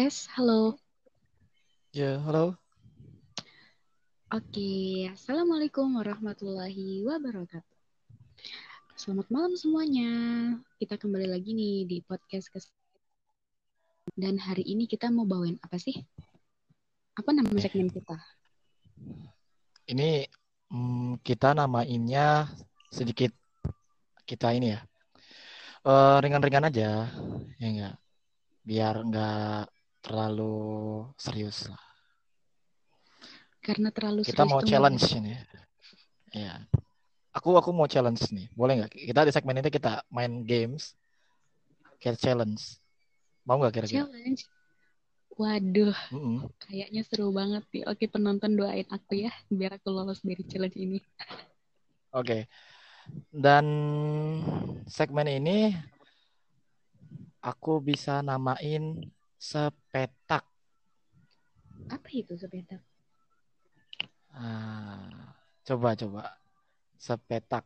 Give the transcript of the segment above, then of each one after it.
Tes, halo. Ya, halo. Oke, Assalamualaikum warahmatullahi wabarakatuh. Selamat malam semuanya. Kita kembali lagi nih di podcast kes Dan hari ini kita mau bawain apa sih? Apa nama segmen kita? Ini hmm, kita namainnya sedikit kita ini ya. Eh, ringan-ringan aja, ya enggak. Biar enggak terlalu serius lah. Karena terlalu Kita serius mau challenge nggak- ini. Ya. Aku aku mau challenge nih. Boleh nggak? Kita di segmen ini kita main games. Kayak challenge. Mau nggak kira-kira? Challenge. Waduh, Mm-mm. kayaknya seru banget nih. Oke, penonton doain aku ya, biar aku lolos dari challenge ini. Oke. Dan segmen ini aku bisa namain sepetak. Apa itu sepetak? Ah, coba coba. Sepetak.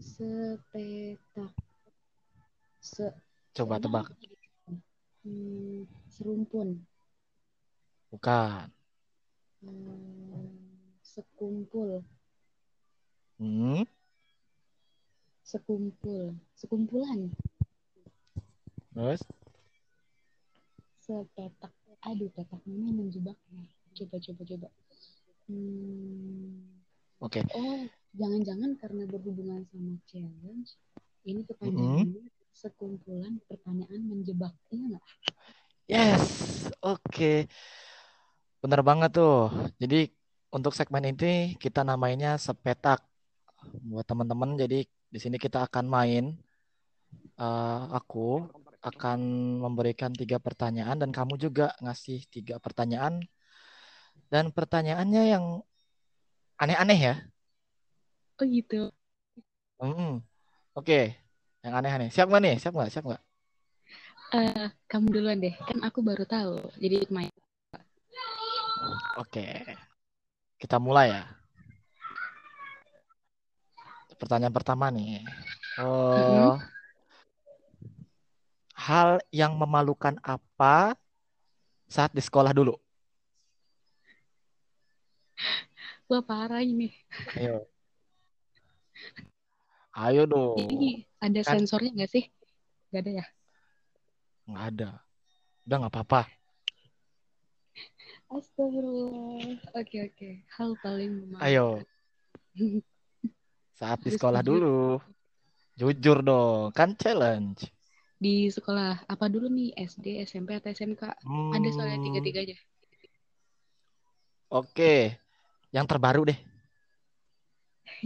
Sepetak. Se Coba tebak. Hmm, serumpun. Bukan. Hmm, sekumpul. Hmm? Sekumpul. Sekumpulan. Terus? Sepetak. Aduh, petak mana yang menjebak ya? Coba, coba, coba. Hmm. Oke. Oh, jangan-jangan karena berhubungan sama challenge, ini kepanjangannya sekumpulan pertanyaan menjebak. Iya nggak? Yes. Oke. Bener banget tuh. Jadi untuk segmen ini kita namainnya sepetak. Buat teman-teman, jadi di sini kita akan main. Eh, aku akan memberikan tiga pertanyaan dan kamu juga ngasih tiga pertanyaan. Dan pertanyaannya yang aneh-aneh ya. Oh gitu. Hmm. Oke. Yang aneh-aneh. Siap nggak nih? Siap nggak? Siap nggak? Eh, kamu duluan deh. Kan aku baru tahu. Jadi main. Oke. Kita mulai ya. Pertanyaan pertama nih. Oh, hal yang memalukan apa saat di sekolah dulu? Wah parah ini. Ayo. Ayo dong. Ini ada Kan sensornya nggak sih? Nggak ada ya? nggak ada. Udah nggak apa-apa. Astagfirullah. Oke oke. Hal paling Ayo. memalukan. Saat di sekolah dulu. Jujur dong. Kan challenge. Di sekolah apa dulu nih? SD, SMP atau SMK? Ada soalnya Hmm, tiga-tiganya. oke. Yang terbaru deh.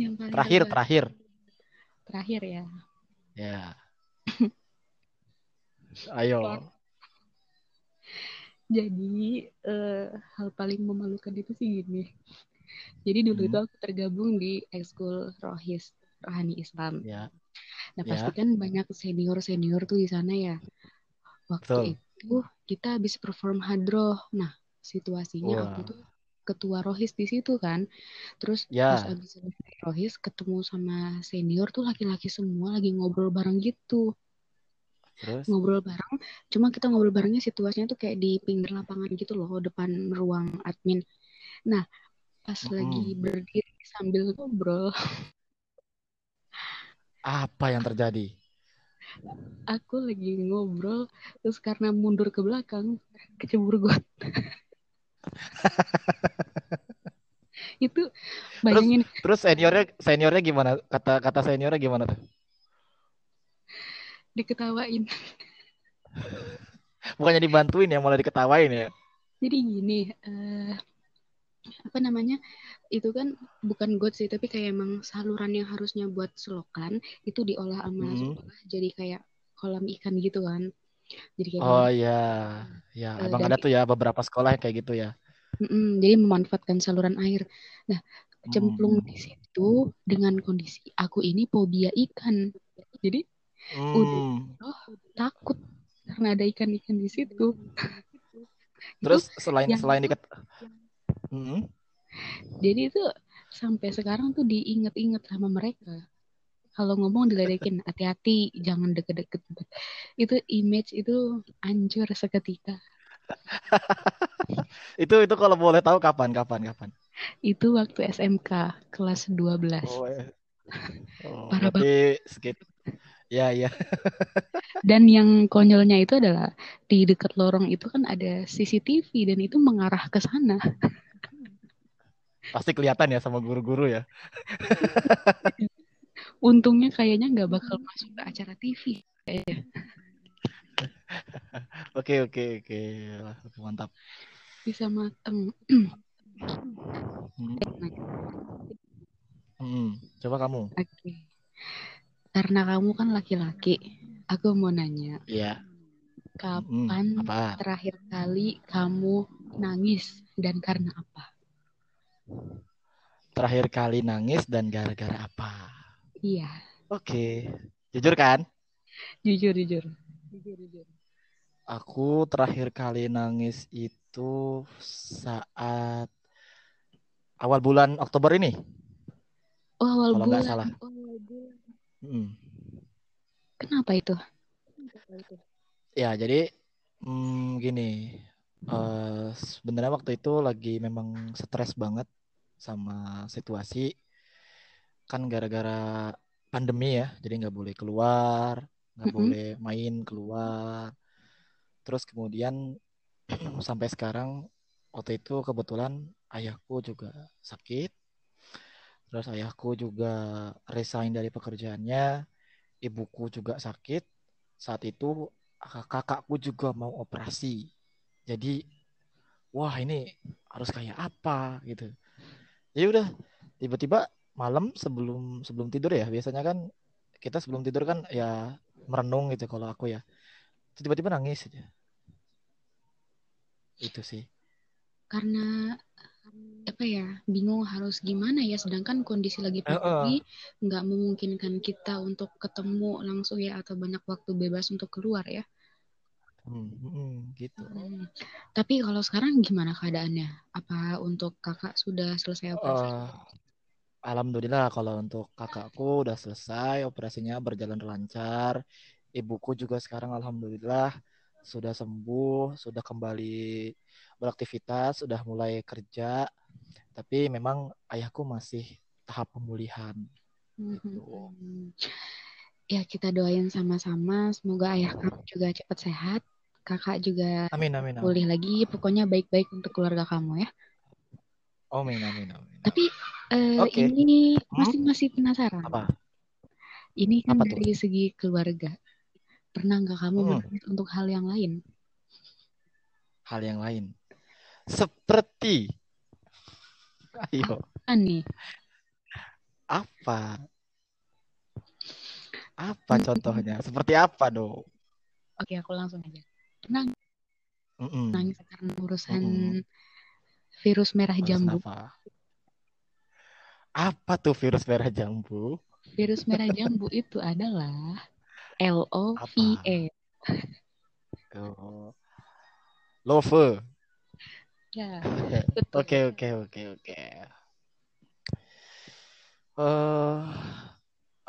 Yang paling Terakhir, terbaru. terakhir. Terakhir ya. Ya. Ayo. Jadi eh, hal paling memalukan itu sih gini. Jadi dulu Hmm, itu aku tergabung di ekskul Rohis, Rohani Islam. ya, Nah ya, pasti kan banyak senior-senior tuh di sana ya. Waktu betul. itu kita habis perform hadroh. Nah situasinya aku Wah, tuh ketua Rohis di situ kan. Terus pas ya, habis selesai Rohis ketemu sama senior tuh laki-laki semua lagi ngobrol bareng gitu. terus, Ngobrol bareng, cuma kita ngobrol barengnya situasinya tuh kayak di pinggir lapangan gitu loh, depan ruang admin. Nah pas lagi Mm-mm. berdiri sambil ngobrol, Apa yang terjadi? aku lagi ngobrol, terus karena mundur ke belakang, kecebur got. Itu Terus, bayangin terus seniornya, seniornya gimana? Kata kata seniornya gimana tuh? diketawain. Bukannya dibantuin ya, malah diketawain ya. Jadi gini, eh, apa namanya? Itu kan bukan got sih, tapi kayak emang saluran yang harusnya buat selokan itu diolah sama Hmm. jadi kayak kolam ikan gitu kan. Jadi kayak Oh banyak ya, ya eh, emang ada tuh ya beberapa sekolah yang kayak gitu ya. mm-mm, jadi memanfaatkan saluran air. Nah, cemplung di Hmm. situ dengan kondisi aku ini fobia ikan. Jadi udah Hmm. oh takut karena ada ikan-ikan di situ. Itu Terus selain selain diket, Hmm. jadi itu sampai sekarang tuh diinget-inget sama mereka. Kalau ngomong diledekin, hati-hati, jangan deket-deket. Itu image itu hancur seketika. itu itu kalau boleh tahu kapan kapan kapan? Itu waktu SMK kelas 12. Oh, eh. oh Parah sekitar ya ya. Dan yang konyolnya itu adalah di dekat lorong itu kan ada CCTV dan itu mengarah ke sana. Pasti kelihatan ya sama guru-guru ya. Untungnya kayaknya nggak bakal masuk ke acara TV. kayaknya. Oke oke oke mantap. Bisa mateng. Hmm. Hmm, coba kamu. Oke. Karena kamu kan laki-laki, aku mau nanya, Iya. Hmm, kapan apa? terakhir kali kamu nangis dan karena apa? Terakhir kali nangis dan gara-gara apa? Iya, Oke. Jujur kan? jujur jujur. Jujur jujur. Aku terakhir kali nangis itu saat awal bulan Oktober ini, Oh, awal kalau bulan. salah. Oh, awal bulan. Hmm. Kenapa itu? Ya, jadi hmm, gini. eh sebenarnya waktu itu lagi memang stres banget sama situasi. Kan gara-gara pandemi ya, jadi nggak boleh keluar, nggak Mm-mm. boleh main keluar. Terus kemudian sampai sekarang waktu itu kebetulan ayahku juga sakit. Terus ayahku juga resign dari pekerjaannya, ibuku juga sakit. Saat itu kak- kakakku juga mau operasi. Jadi, wah ini harus kayak apa gitu. Ya udah, tiba-tiba malam sebelum sebelum tidur ya, biasanya kan kita sebelum tidur kan ya merenung gitu kalau aku ya. Tiba-tiba nangis aja. Itu sih. Karena apa ya, bingung harus gimana ya, sedangkan kondisi lagi pandemi nggak memungkinkan kita untuk ketemu langsung ya atau banyak waktu bebas untuk keluar ya. Hmm, hmm, gitu. Hmm. Tapi kalau sekarang gimana keadaannya? Apa untuk kakak sudah selesai operasi? Eh, Alhamdulillah kalau untuk kakakku udah selesai operasinya berjalan lancar. Ibuku juga sekarang alhamdulillah sudah sembuh, sudah kembali beraktivitas, sudah mulai kerja. Tapi memang ayahku masih tahap pemulihan. Gitu. Hmm. Ya kita doain sama-sama, semoga ayah kamu juga cepat sehat, kakak juga Amin amin amin. pulih lagi, pokoknya baik-baik untuk keluarga kamu ya. Amin amin amin. Tapi eh, Oke. ini Hmm? masih masih penasaran. Apa? Ini kan Apa tuh? dari segi keluarga. Pernah nggak kamu Hmm. untuk hal yang lain? Hal yang lain. Seperti Ayo, Apa nih? apa? Apa contohnya? Seperti apa, dong? Oke, aku langsung aja. Pernah nggak Mm-mm. nangis karena urusan Mm-mm. virus merah jambu? apa? Apa tuh virus merah jambu? Virus merah jambu itu adalah? LOVE. Oh. Love. Ya. Oke, oke, oke, oke. Eh,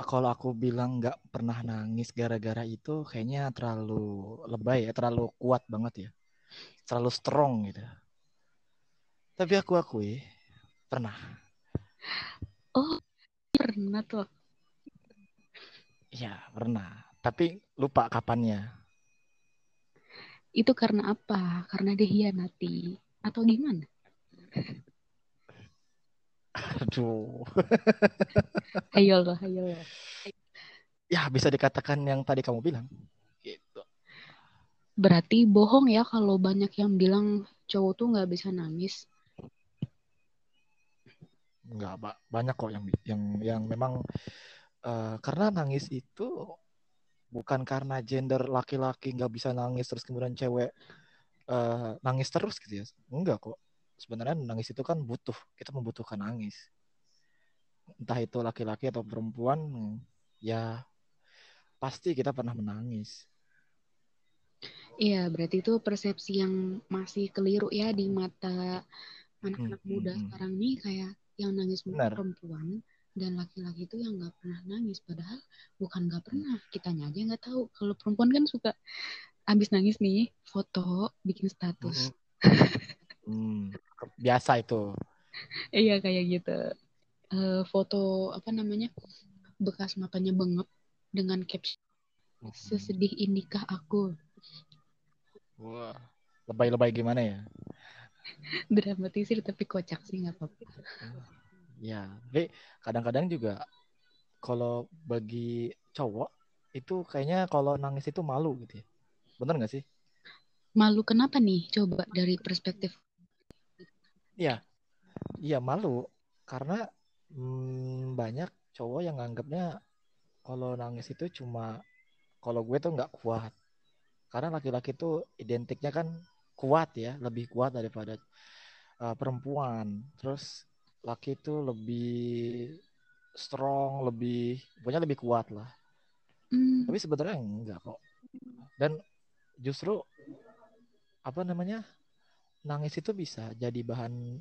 kalau aku bilang nggak pernah nangis gara-gara itu, kayaknya terlalu lebay ya, terlalu kuat banget ya, terlalu strong gitu. Tapi aku akui pernah. Oh, pernah tuh. Ya, pernah. Tapi lupa kapannya. Itu karena apa? Karena dihianati atau gimana? Aduh. Ayo loh, ayo loh. Ya, bisa dikatakan yang tadi kamu bilang. Gitu. Berarti bohong ya kalau banyak yang bilang cowok tuh nggak bisa nangis. Nggak, Pak. Banyak kok yang yang yang memang eh, karena nangis itu bukan karena gender laki-laki nggak bisa nangis terus kemudian cewek eh, nangis terus gitu ya. Enggak kok. Sebenarnya nangis itu kan butuh. Kita membutuhkan nangis. Entah itu laki-laki atau perempuan, ya pasti kita pernah menangis. Iya, berarti itu persepsi yang masih keliru ya di mata anak-anak Hmm, muda hmm, hmm. sekarang nih kayak yang nangis Benar. perempuan dan laki-laki itu yang nggak pernah nangis padahal bukan nggak pernah kitanya aja nggak tahu kalau perempuan kan suka abis nangis nih, foto, bikin status. Hmm, biasa itu. Iya kayak gitu. Eh, foto apa namanya bekas matanya bengep dengan caption sesedih inikah aku. Wah, lebay-lebay gimana ya? Dramatisir tapi kocak sih nggak apa-apa. Ya, tapi kadang-kadang juga kalau bagi cowok itu kayaknya kalau nangis itu malu gitu ya. Bener nggak sih? Malu kenapa nih? Coba dari perspektif. Iya, iya malu karena hmm, banyak cowok yang nganggapnya kalau nangis itu cuma kalau gue tuh nggak kuat. Karena laki-laki tuh identiknya kan kuat ya, lebih kuat daripada uh, perempuan. Terus laki itu lebih strong, lebih pokoknya lebih kuat lah. Hmm, Tapi sebenarnya enggak kok. Dan justru apa namanya? Nangis itu bisa jadi bahan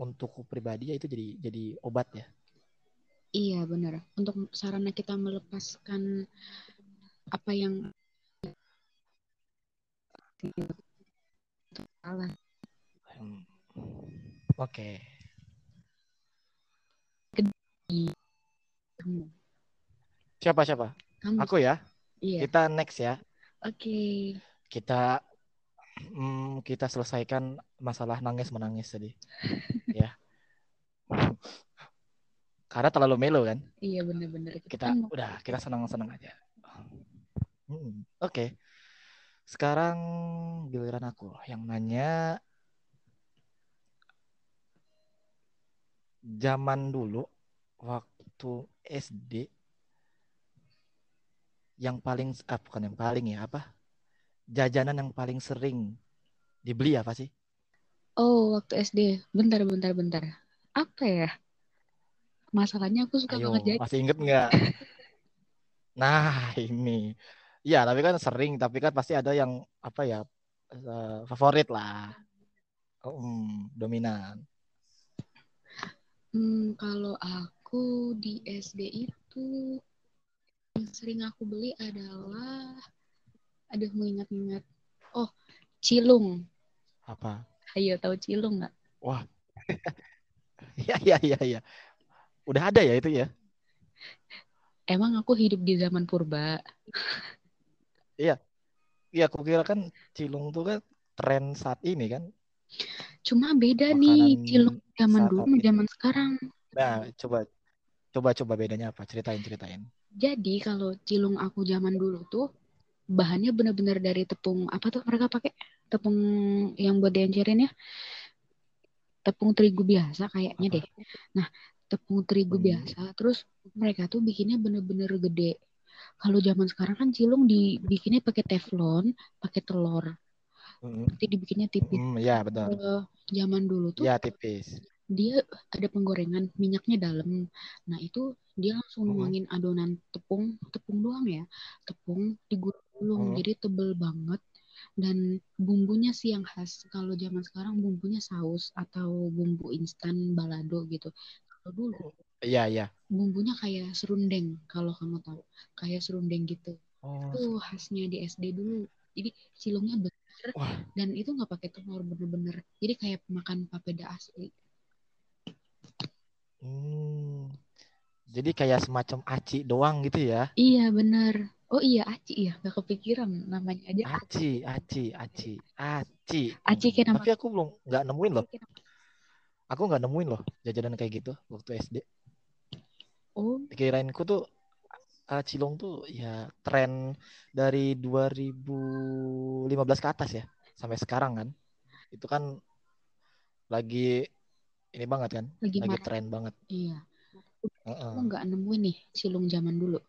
untuk pribadi ya itu jadi jadi obat ya. iya benar. Untuk sarana kita melepaskan apa yang salah. Hmm. Oke. Kamu. Siapa siapa? Kamu. Aku ya. Iya. Kita next ya. Oke. Kita hmm, kita selesaikan masalah nangis menangis tadi. ya. Karena terlalu melo kan. Iya benar-benar. Kita kan mau- udah kita senang-senang aja. Hmm, Oke. Sekarang giliran aku yang nanya zaman dulu waktu SD yang paling ah, bukan yang paling ya apa jajanan yang paling sering dibeli apa sih Oh, waktu SD. Bentar, bentar, bentar. Apa ya? Masalahnya aku suka ayo banget jajan. masih inget nggak nah ini ya tapi kan sering tapi kan pasti ada yang apa ya eh, favorit lah Hmm, dominan Hmm, kalau aku di SD itu yang sering aku beli adalah, aduh mengingat-ingat. Oh, cilung. apa Ayo tahu cilung nggak? wah ya ya ya ya udah ada ya itu ya Emang aku hidup di zaman purba. Iya, aku kira kan cilung tuh kan tren saat ini kan. Cuma beda nih Makanan cilung zaman dulu sama zaman sekarang. Nah, coba coba coba bedanya apa? Ceritain ceritain. Jadi kalau cilung aku zaman dulu tuh bahannya benar-benar dari tepung apa tuh mereka pakai tepung yang buat diencerin ya tepung terigu biasa kayaknya deh. Nah tepung terigu Hmm. biasa terus mereka tuh bikinnya bener-bener gede. Kalau zaman sekarang kan cilung dibikinnya pakai teflon, pakai telur, Hmm, nanti dibikinnya tipis. hmm, ya betul. Kalau zaman dulu tuh Ya tipis. dia ada penggorengan minyaknya dalam. Nah itu dia langsung Hmm. nuangin adonan tepung, tepung doang ya, tepung digulung Hmm. jadi tebel banget dan bumbunya sih yang khas. Kalau zaman sekarang bumbunya saus atau bumbu instan balado gitu. Kalau dulu Iya iya. bumbunya kayak serundeng kalau kamu tahu, kayak serundeng gitu. Oh, Itu khasnya di SD dulu. Jadi cilungnya besar Wah. dan itu nggak pakai telur bener-bener. Jadi kayak makan papeda asli. hmm. Jadi kayak semacam aci doang gitu ya. Iya benar. Oh iya Aci ya, nggak kepikiran namanya aja. Aci, aci, aci, aci. Aci kayak nama. Tapi aku belum nggak nemuin loh. Aku nggak nemuin loh jajanan kayak gitu waktu SD. Oh Kirainku tuh uh, Cilung tuh ya tren dari 2015 ke atas ya sampai sekarang kan. Itu kan lagi ini banget kan, lagi lagi tren banget. Iya. Aku nggak nemuin nih cilung zaman dulu.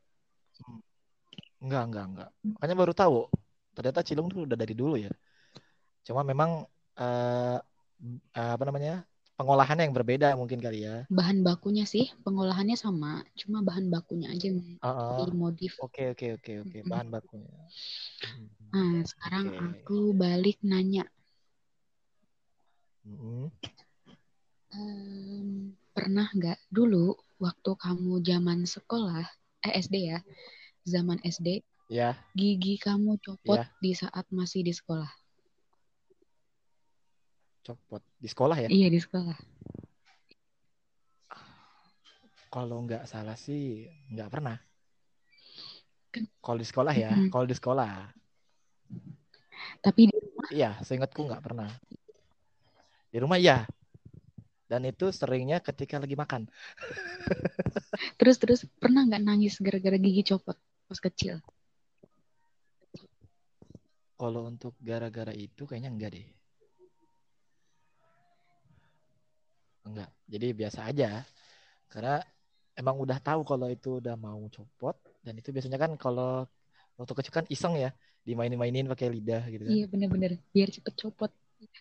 Enggak, enggak, enggak. Makanya baru tahu ternyata Cilung tuh udah dari dulu ya. Cuma memang eh eh, apa namanya? pengolahannya yang berbeda mungkin kali ya. Bahan bakunya sih pengolahannya sama, cuma bahan bakunya aja yang Heeh. dimodif. Oke, oke, oke, oke. Mm-mm. Bahan bakunya. Hmm. Nah sekarang Oke. aku balik nanya, Mm-mm. Em, pernah nggak dulu waktu kamu zaman sekolah, eh SD ya, zaman SD, Ya, Gigi kamu copot Ya. di saat masih di sekolah. copot di sekolah ya. Iya, di sekolah. Kalau nggak salah sih nggak pernah. Kalau di sekolah ya, Mm-mm. kalau di sekolah, Tapi di rumah iya, seingatku nggak pernah. Di rumah iya. Dan itu seringnya ketika lagi makan. terus terus pernah nggak nangis gara-gara gigi copot pas kecil? Kalau untuk gara-gara itu kayaknya enggak deh. Enggak. Jadi biasa aja. Karena emang udah tahu kalau itu udah mau copot dan itu biasanya kan kalau waktu kecil kan iseng ya, dimainin-mainin pakai lidah gitu kan. Iya bener-bener biar cepet copot.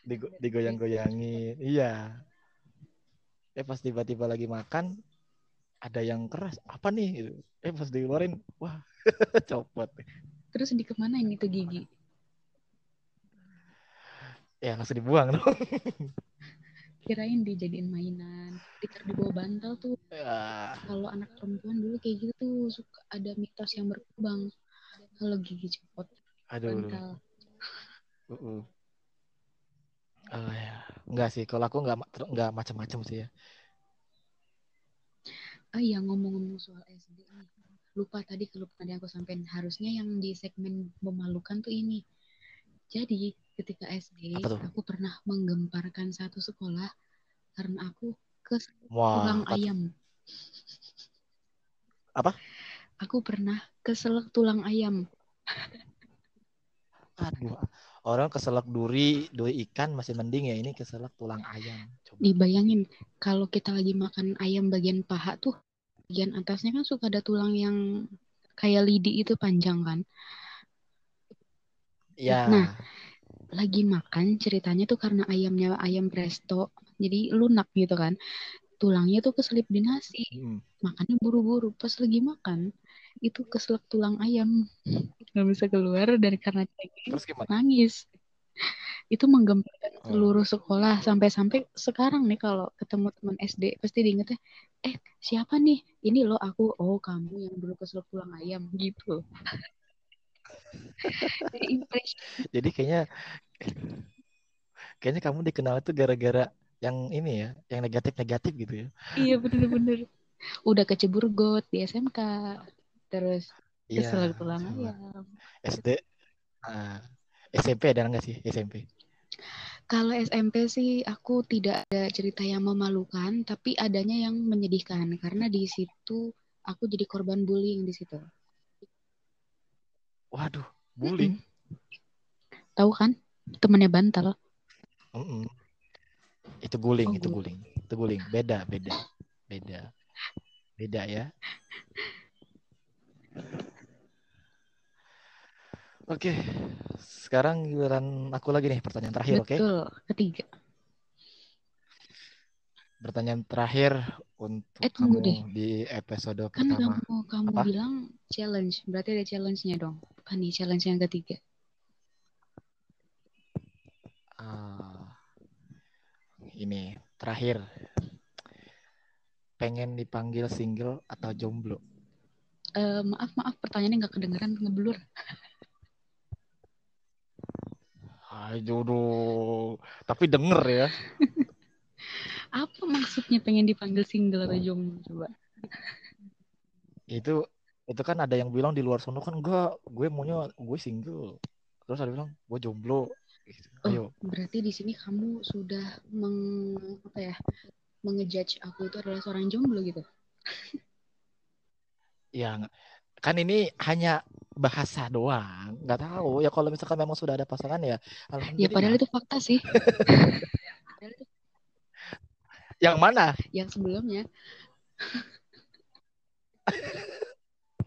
Digo- digoyang-goyangin. Iya. Eh pas tiba-tiba lagi makan ada yang keras. Apa nih gitu. Eh pas dikeluarin, wah, copot. Terus dikemanain itu gigi? Ya langsung dibuang dong. Kirain dijadiin mainan, ditaruh di bawah bantal tuh. Ya. Kalau anak perempuan dulu kayak gitu tuh suka ada mitos yang berkembang. Kalau gigi copot Aduh. bantal. Uh-uh. Oh, ya. Enggak sih, kalau aku enggak enggak macam-macam sih ya. Ah iya ngomong-ngomong soal SD nih. Lupa tadi kelupaan yang aku sampein. Harusnya yang di segmen memalukan tuh ini. Jadi ketika SD aku pernah menggemparkan satu sekolah karena aku ke tulang ayam. Apa? Aku pernah keselak tulang ayam. Aduh, orang keselak duri, duri ikan masih mending ya. Ini keselak tulang ayam. Coba. Dibayangin kalau kita lagi makan ayam bagian paha tuh bagian atasnya kan suka ada tulang yang kayak lidi itu panjang kan. Ya, Nah, lagi makan ceritanya tuh karena ayamnya ayam presto. Jadi lunak gitu kan. Tulangnya tuh keselip di nasi. Mm. makannya buru-buru. Pas lagi makan itu keselak tulang ayam. Nggak bisa keluar dan karena cengeng Terus gimana? nangis itu menggemparkan Oh. seluruh sekolah sampai-sampai sekarang nih kalau ketemu teman SD pasti diingetnya eh siapa nih ini loh aku oh kamu yang dulu keselak tulang ayam gitu Jadi kayaknya kayaknya kamu dikenal itu gara-gara yang ini ya, yang negatif-negatif gitu ya. Iya bener-bener. Udah kecebur got di SMK. Terus Iya. keselak tulang sama. ayam. SD ah, SMP ada nggak sih SMP? Kalau SMP sih aku tidak ada cerita yang memalukan, tapi adanya yang menyedihkan karena di situ aku jadi korban bullying di situ. Waduh, bullying. Tahu kan? Temannya bantal. Mm-mm. Itu guling, Oh, itu guling. guling, itu guling. Beda, beda, beda, beda ya. Oke, sekarang giliran aku lagi nih pertanyaan terakhir, oke? Betul. Ketiga. Pertanyaan terakhir untuk Eh, kamu deh. di episode Kan pertama. kamu kamu Apa? bilang challenge, berarti ada challenge-nya dong. Apa nih challenge yang ketiga? Ah, ini terakhir. Pengen dipanggil single atau jomblo? Eh, maaf maaf pertanyaannya nggak kedengeran ngeblur. Aduh, tapi denger ya. Apa maksudnya pengen dipanggil single atau jomblo coba? Itu itu kan ada yang bilang di luar sana kan enggak, gue maunya gue single. Terus ada bilang gue jomblo. Gitu. Oh, Ayo, berarti di sini kamu sudah meng apa ya? mengejudge aku itu adalah seorang jomblo gitu. ya kan ini hanya bahasa doang, nggak tahu ya kalau misalkan memang sudah ada pasangan ya. Ya padahal itu fakta sih. Yang mana? yang sebelumnya.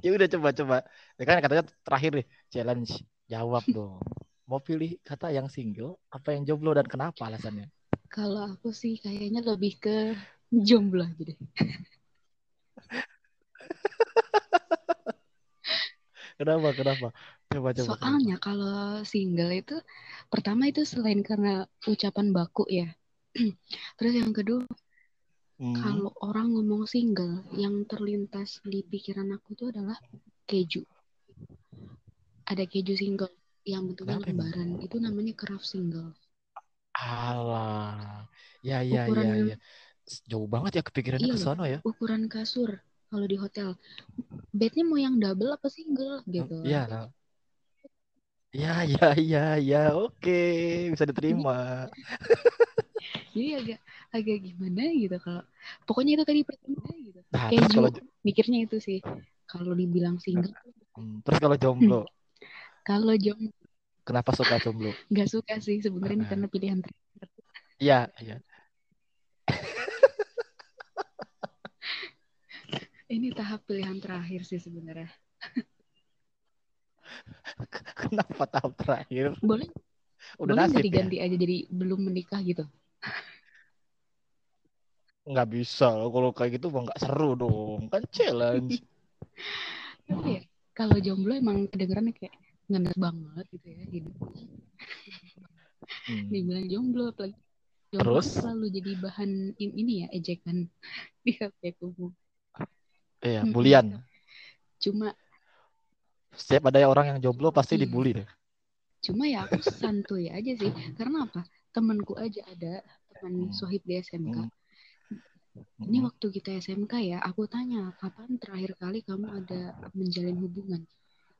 Ya udah coba-coba. Ya kan katanya terakhir nih challenge. Jawab dong. Mau pilih kata yang single apa yang jomblo dan kenapa alasannya? Kalau aku sih kayaknya lebih ke jomblo aja deh. Kenapa? Kenapa? Coba coba. Soalnya kalau single itu pertama itu selain karena ucapan baku ya. Terus yang kedua Hmm. kalau orang ngomong single yang terlintas di pikiran aku itu adalah keju. ada keju single yang bentuknya Kenapa lembaran. Itu namanya craft single. Alah. Ya, ya, ya, Ukuran ya. Jauh banget ya kepikirannya iya ke sono ya. ukuran kasur kalau di hotel. Bednya mau yang double apa single gitu. Iya. Ya, ya, ya, ya. Oke, bisa diterima. Jadi agak agak gimana gitu kalau pokoknya itu tadi pertama gitu. Nah, terus Keju kalau mikirnya itu sih. Kalau dibilang single, Hmm, terus kalau jomblo, kalau jomblo kenapa suka jomblo? nggak suka sih sebenarnya karena pilihan terakhir. Iya, iya. Ini tahap pilihan terakhir sih sebenarnya. Kenapa tahap terakhir? Boleh Udah boleh nasib nggak ya? diganti aja jadi belum menikah gitu. Nggak bisa. Kalau kayak gitu nggak seru dong. Kan challenge. Apa ya? Kalau jomblo emang kedengerannya kayak ngenes banget gitu ya hidup. Hmm. Dibilang jomblo apalagi jomblo Terus? selalu jadi bahan in- ini ya ejekan di HP kubu. Iya, Mm-mm. bulian. Cuma Setiap ada orang yang jomblo pasti Iya. dibully deh. cuma ya aku santuy aja sih. Karena apa? Temanku aja ada teman Hmm. sohib di SMK. Hmm. Ini Hmm. waktu kita SMK ya, aku tanya kapan terakhir kali kamu ada menjalin hubungan?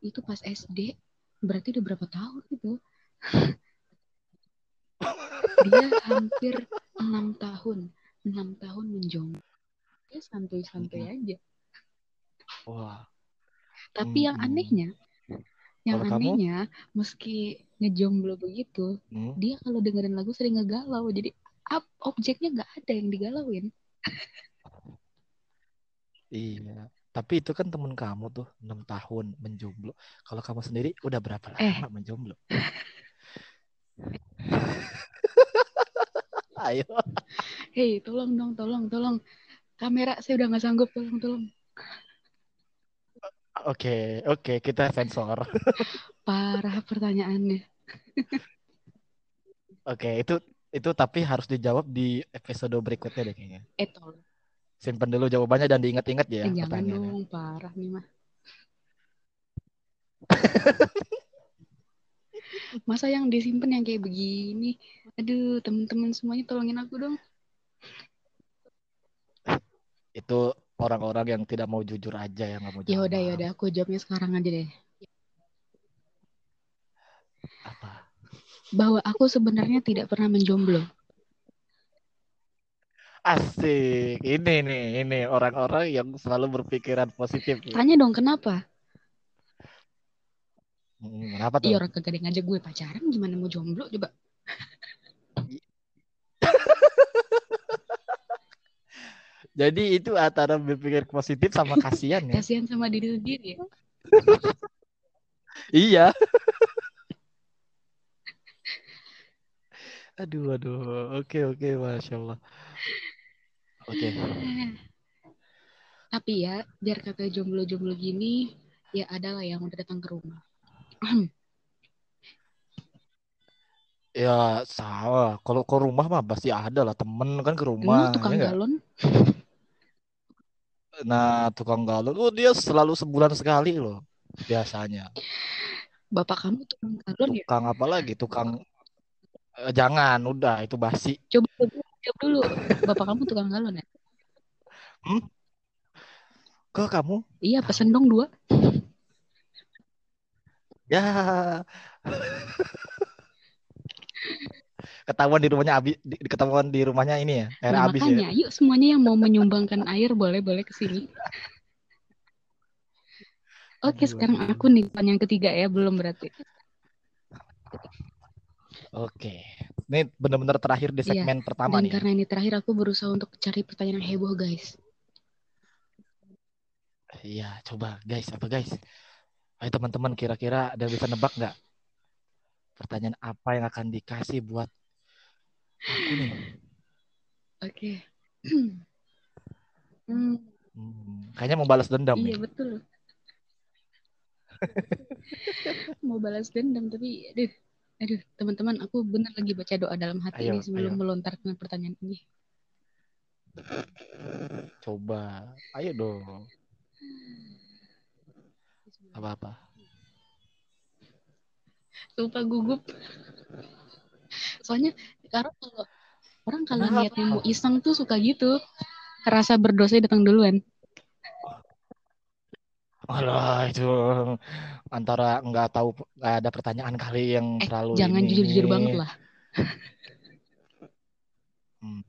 Itu pas SD, berarti udah berapa tahun itu? Dia hampir enam tahun, enam tahun menjomblo. Dia santuy-santuy Mm-mm. aja. Wah. Tapi yang Mm-mm. anehnya, yang Kalau kamu? anehnya, meski ngejomblo begitu, Hmm. dia kalau dengerin lagu sering ngegalau. Jadi up, objeknya nggak ada yang digalauin. Iya. Tapi itu kan temen kamu tuh 6 tahun menjomblo. Kalau kamu sendiri udah berapa Eh. lama menjomblo? Ayo. Hei, tolong dong, tolong, tolong. Kamera saya udah nggak sanggup, tolong, tolong. Oke, oke, kita sensor. Parah pertanyaannya. Oke, itu itu tapi harus dijawab di episode berikutnya deh kayaknya. Eh, tolong. Simpen dulu jawabannya dan diingat-ingat ya Eh, jangan pertanyaannya. dong, parah nih mah. Masa yang disimpan yang kayak begini? Aduh, teman-teman semuanya tolongin aku dong. Itu orang-orang yang tidak mau jujur aja yang nggak mau Ya udah, jawab. ya udah, aku jawabnya sekarang aja deh. Apa? Bahwa aku sebenarnya tidak pernah menjomblo. Asik. Ini nih, ini orang-orang yang selalu berpikiran positif. Tanya dong kenapa? Hmm, kenapa tuh? Iya orang kagak ngajak gue pacaran, gimana mau jomblo coba? Jadi itu antara berpikir positif sama kasihan ya. Kasihan sama diri sendiri ya. Iya. Aduh, aduh. Oke, oke, masya Allah. Oke. Tapi ya, biar kata jomblo-jomblo gini, ya ada lah yang udah datang ke rumah. Ya salah. Kalau ke rumah mah pasti ada lah temen kan ke Emang rumah, tukang ya galon? Nah, tukang galon, oh dia selalu sebulan sekali loh biasanya. Bapak kamu tukang galon ya? Tukang apa lagi? Tukang eh, jangan, udah itu basi. Coba coba jawab dulu. Bapak kamu tukang galon ya? Ke kamu? Iya, pesen dong dua. Ya. Ketahuan di rumahnya abi, di- ketahuan di rumahnya ini ya, air Nah, habis ya. makanya, yuk semuanya yang mau menyumbangkan air boleh-boleh ke sini. Oke, sekarang aku nih pertanyaan ketiga ya, belum berarti. Oke. Ini benar-benar terakhir di Iya, segmen pertama Dan nih. ya. karena ini terakhir aku berusaha untuk cari pertanyaan yang heboh, guys. Iya, coba guys, apa guys? Ayo teman-teman, kira-kira ada bisa nebak nggak? Pertanyaan apa yang akan dikasih buat aku nih? Oke. Hmm, Hmm, kayaknya mau balas dendam iya nih. betul. Mau balas dendam tapi aduh, aduh teman-teman aku benar lagi baca doa dalam hati Ayo, ini sebelum ayo. melontarkan pertanyaan ini. Coba, ayo dong. Apa-apa? Sumpah gugup. Soalnya sekarang kalau orang kalau niatnya mau iseng tuh suka gitu. Rasa berdosa datang duluan. Alah itu antara nggak tahu nggak ada pertanyaan kali yang Eh, terlalu jangan ini. jujur-jujur banget lah. Hmm.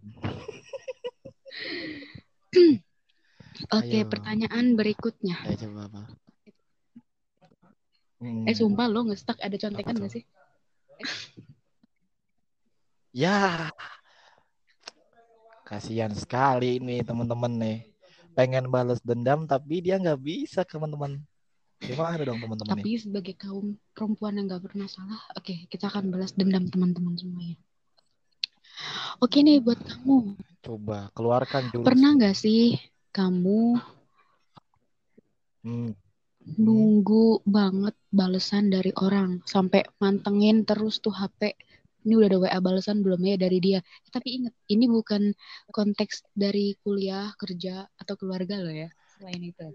Oke, Ayo. pertanyaan berikutnya. Ayo coba apa? Hmm. Eh, sumpah lo ngestak ada contekan gak sih? Ya, kasihan sekali ini teman-teman nih. Pengen balas dendam tapi dia nggak bisa teman-teman. Gimana dong teman-teman nih? Tapi sebagai kaum perempuan yang gak pernah salah, oke, kita akan balas dendam teman-teman semuanya. Oke nih buat kamu, Coba keluarkan jurus. pernah gak sih kamu Hmm. nunggu banget balesan dari orang sampai mantengin terus tuh HP ini udah ada WA balesan belum ya dari dia tapi ingat ini bukan konteks dari kuliah kerja atau keluarga loh ya selain itu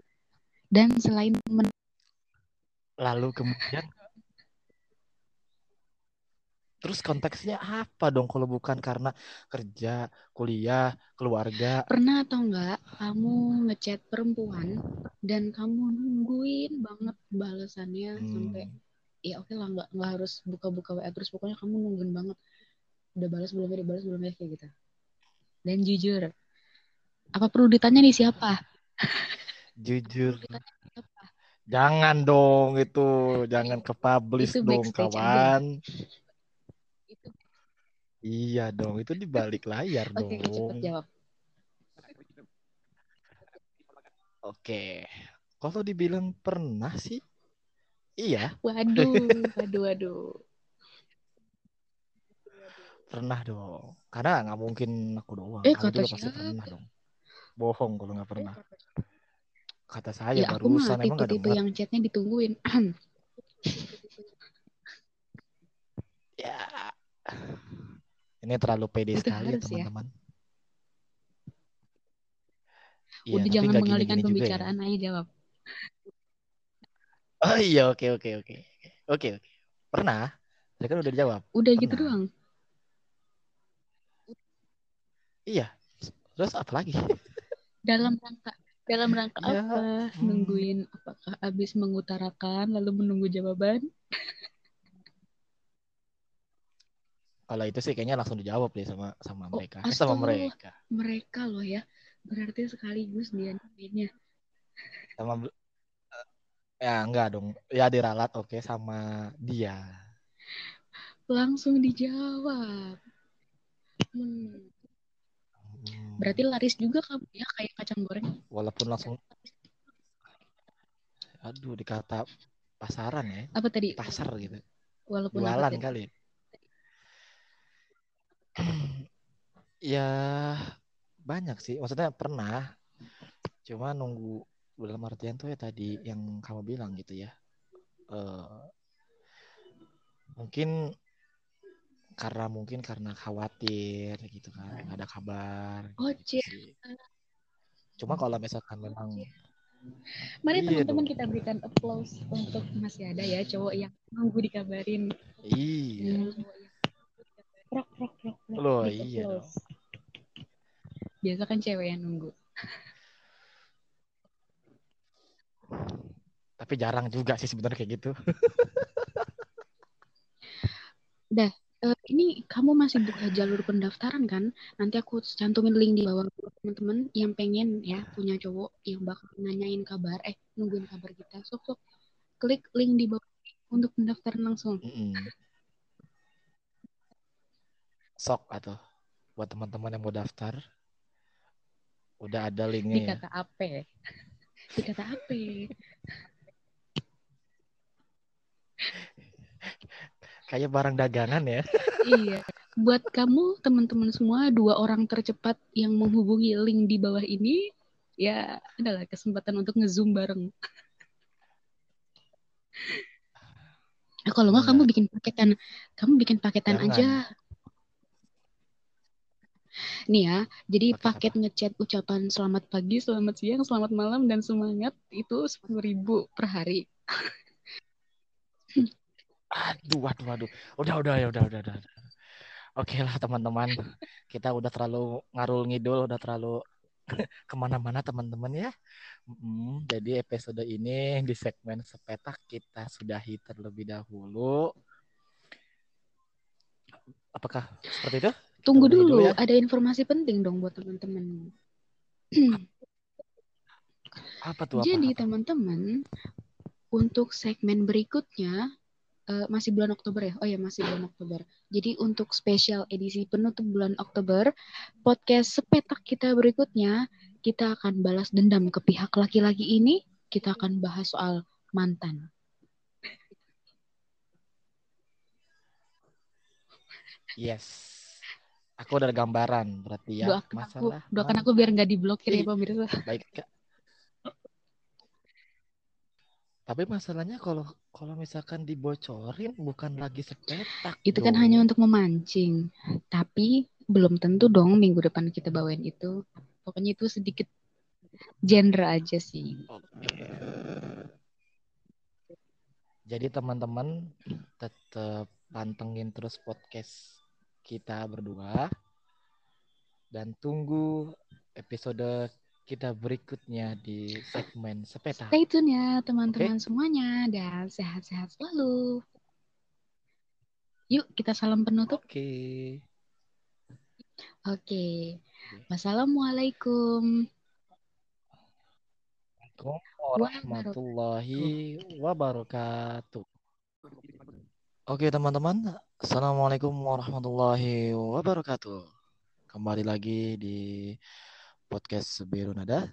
dan selain men- Lalu kemudian terus konteksnya apa dong kalau bukan karena kerja, kuliah, keluarga? pernah atau enggak kamu ngechat perempuan dan kamu nungguin banget balesannya sampai Hmm. Ya oke lah nggak nggak harus buka-buka WA terus pokoknya kamu nungguin banget. Udah balas belum ya? Udah balas belum ya? Kayak gitu. Dan jujur apa perlu ditanya nih siapa? Jujur, siapa? Jangan dong itu, jangan ke publish Itu dong kawan. itu Iya dong, itu di balik layar oke cepet dong. jawab. Oke, kalau dibilang pernah sih, iya waduh waduh waduh pernah dong. Karena nggak mungkin aku doang, Eh, kata juga pasti pernah dong. Bohong kalau nggak pernah. Kata saya ya aku mah barusan emang nggak tipe-tipe yang chatnya ditungguin Ya, ini terlalu pede Itu sekali ya ya. teman-teman. Iya, udah tapi jangan mengalihkan juga ya. pembicaraan aja jawab Oh iya, oke oke oke oke oke. Pernah? Tadi kan udah dijawab. udah gitu Pernah. doang Iya. Terus apa lagi? dalam rangka dalam rangka Ya, apa hmm. nungguin apakah habis mengutarakan lalu menunggu jawaban Kalau itu sih kayaknya langsung dijawab deh sama sama Oh, mereka. Eh, sama astaga. mereka. mereka loh ya berarti sekaligus dia nungguinnya Sama ya enggak dong. Ya diralat oke sama dia. langsung dijawab hmm. Berarti laris juga kamu ya kayak kacang goreng walaupun langsung aduh dikata pasaran ya. apa tadi Pasar gitu. walaupun Jualan tadi? kali. Ya banyak sih. Maksudnya pernah. Cuma nunggu dalam artian tuh ya tadi yang kamu bilang gitu ya. Eh mungkin karena mungkin karena khawatir gitu kan nggak ada kabar Oh, gitu cie. sih. Cuma kalau misalkan memang Mari Iya teman-teman kita berikan applause untuk masih ada ya cowok yang nunggu dikabarin. iya. Rok, rok, rok, rok. Loh, Big iya. Biasa kan cewek yang nunggu. tapi jarang juga sih sebenarnya kayak gitu. Eh, ini kamu masih buka jalur pendaftaran kan? Nanti aku cantumin link di bawah buat teman-teman yang pengen ya punya cowok yang bakal nanyain kabar, eh nungguin kabar kita. Sok sok klik link di bawah untuk pendaftaran langsung. Mm-mm. Sok atau buat teman-teman yang mau daftar udah ada linknya ya. Dikata apa? Dikata apa? Kayak barang dagangan ya. Iya. Buat kamu teman-teman semua dua orang tercepat yang menghubungi link di bawah ini ya adalah kesempatan untuk ngezoom bareng. Eh, kalau nggak kamu Enggak. bikin paketan, kamu bikin paketan Jangan. aja. Nih ya, jadi Paket paket ngechat ucapan selamat pagi, selamat siang, selamat malam dan semangat itu sepuluh ribu per hari. Aduh, aduh, aduh. Udah, udah, ya, udah, udah, udah. Oke lah teman-teman, kita udah terlalu ngarul ngidul, udah terlalu ke mana-mana teman-teman ya. Hmm, jadi episode ini di segmen sepetak kita sudahi terlebih dahulu. Apakah seperti itu? Tunggu dulu, dulu ya. ada informasi penting dong buat teman-teman. apa tuh? Jadi teman-teman, untuk segmen berikutnya uh, masih bulan Oktober ya. Oh ya, masih bulan Oktober. Jadi untuk spesial edisi penutup bulan Oktober, podcast sepetak kita berikutnya kita akan balas dendam ke pihak laki-laki ini. Kita akan bahas soal mantan. Yes. Aku udah gambaran berarti ya. Doakan masalah. Aku, doakan aku biar nggak diblokir ya pemirsa. Baik, Kak. Tapi masalahnya kalau kalau misalkan dibocorin bukan lagi sepetak. Itu kan hanya untuk memancing. Tapi belum tentu dong minggu depan kita bawain itu. Pokoknya itu sedikit genre aja sih. Jadi teman-teman tetap pantengin terus podcast kita berdua dan tunggu episode kita berikutnya di segmen sepeta. Stay tune ya teman-teman okay. semuanya dan sehat-sehat selalu. Yuk kita salam penutup. Oke. Okay. Oke. Okay. Wassalamualaikum. warahmatullahi wabarakatuh. Oke teman-teman, Assalamualaikum warahmatullahi wabarakatuh. Kembali lagi di podcast Sebiru Nada.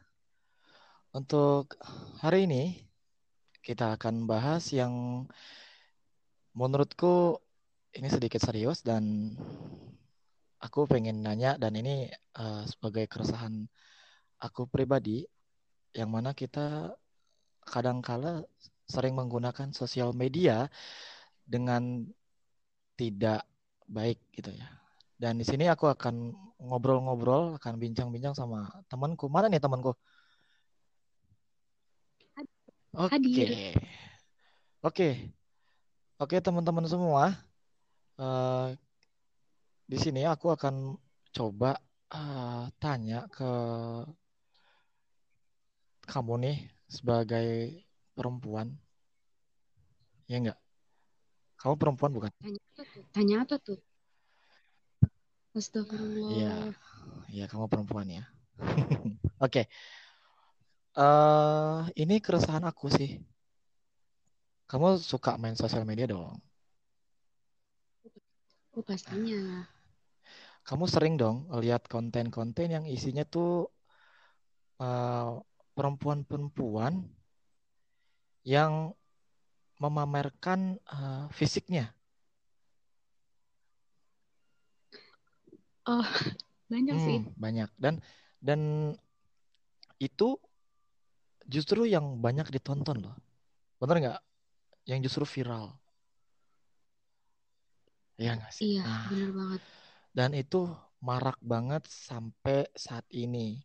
Untuk hari ini kita akan bahas yang menurutku ini sedikit serius dan aku pengen nanya dan ini uh, sebagai keresahan aku pribadi yang mana kita kadangkala sering menggunakan sosial media dengan tidak baik gitu ya. Dan di sini aku akan ngobrol-ngobrol, akan bincang-bincang sama temanku. Mana nih temanku? Oke. Okay. Oke. Oke, teman-teman semua. Uh, di sini aku akan coba uh, tanya ke kamu nih sebagai perempuan. Ya enggak? Kamu perempuan bukan? Tanya apa tuh? Tanya apa tuh? Astagfirullah. Iya, iya kamu perempuan ya. Oke. okay. Uh, eh, ini keresahan aku sih. Kamu suka main sosial media dong? Oh, pastinya. Kamu sering dong lihat konten-konten yang isinya tuh perempuan perempuan-perempuan yang memamerkan uh, fisiknya. Oh, banyak hmm, sih. Banyak dan dan itu justru yang banyak ditonton loh. Bener nggak? Yang justru viral. Iya nggak sih? Iya, nah, bener banget. Dan itu marak banget sampai saat ini.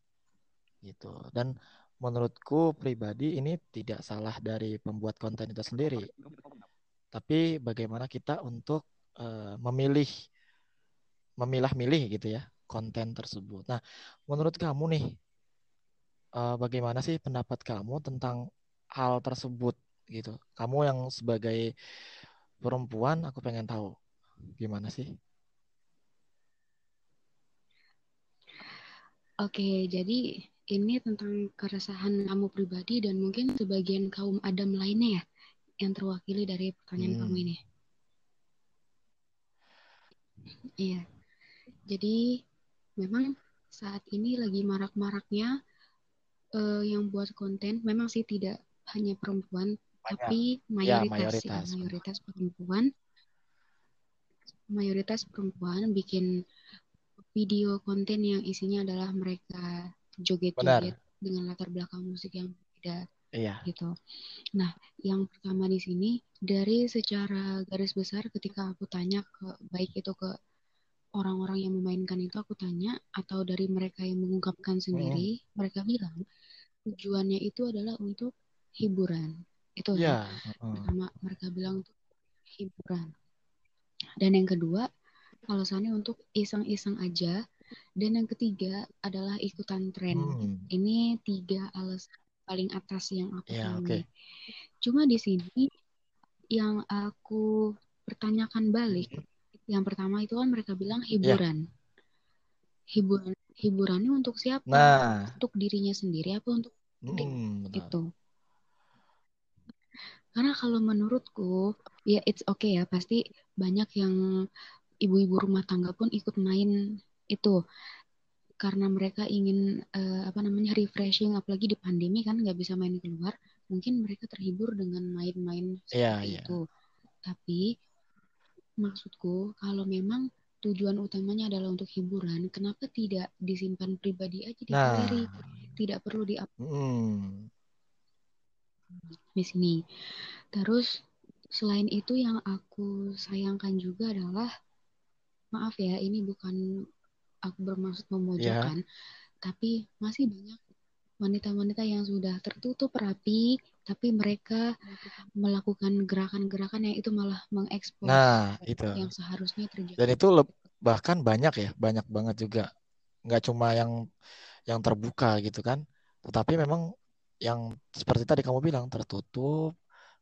Gitu. Dan menurutku pribadi ini tidak salah dari pembuat konten itu sendiri. Tapi bagaimana kita untuk uh, memilih memilah-milih gitu ya konten tersebut. Nah, menurut kamu nih, uh, bagaimana sih pendapat kamu tentang hal tersebut gitu? Kamu yang sebagai perempuan, aku pengen tahu gimana sih? Oke, jadi ini tentang keresahan kamu pribadi dan mungkin sebagian kaum Adam lainnya ya yang terwakili dari pertanyaan hmm. kamu ini. Iya. Jadi memang saat ini lagi marak-maraknya uh, yang buat konten memang sih tidak hanya perempuan Banyak. tapi mayoritas ya, mayoritas. Ya, mayoritas perempuan mayoritas perempuan bikin video konten yang isinya adalah mereka joget-joget dengan latar belakang musik yang berbeda iya. gitu. Nah, yang pertama di sini dari secara garis besar ketika aku tanya ke baik itu ke orang-orang yang memainkan itu aku tanya atau dari mereka yang mengungkapkan sendiri hmm. mereka bilang tujuannya itu adalah untuk hiburan itu ya uh. pertama mereka bilang tuh hiburan. Dan yang kedua, alasannya untuk iseng-iseng aja. Dan yang ketiga adalah ikutan tren. Hmm. Ini tiga alasan paling atas yang aku ya, tahu. Okay. Cuma di sini yang aku pertanyakan balik, yang pertama itu kan mereka bilang ya. hiburan. Ya. Hiburan hiburannya untuk siapa? Nah. Untuk dirinya sendiri apa untuk hmm, itu? Karena kalau menurutku ya it's okay ya pasti banyak yang ibu-ibu rumah tangga pun ikut main itu karena mereka ingin uh, apa namanya refreshing apalagi di pandemi kan nggak bisa main keluar mungkin mereka terhibur dengan main-main yeah, seperti yeah. itu tapi maksudku kalau memang tujuan utamanya adalah untuk hiburan kenapa tidak disimpan pribadi aja di nah. galeri tidak perlu di hmm. di sini terus selain itu yang aku sayangkan juga adalah maaf ya ini bukan aku bermaksud memojokkan, yeah. tapi masih banyak wanita-wanita yang sudah tertutup rapi, tapi mereka melakukan gerakan-gerakan yang itu malah mengekspos nah, itu. yang seharusnya terjadi. Dan itu bahkan banyak ya, banyak banget juga. Nggak cuma yang yang terbuka gitu kan, tetapi memang yang seperti tadi kamu bilang tertutup,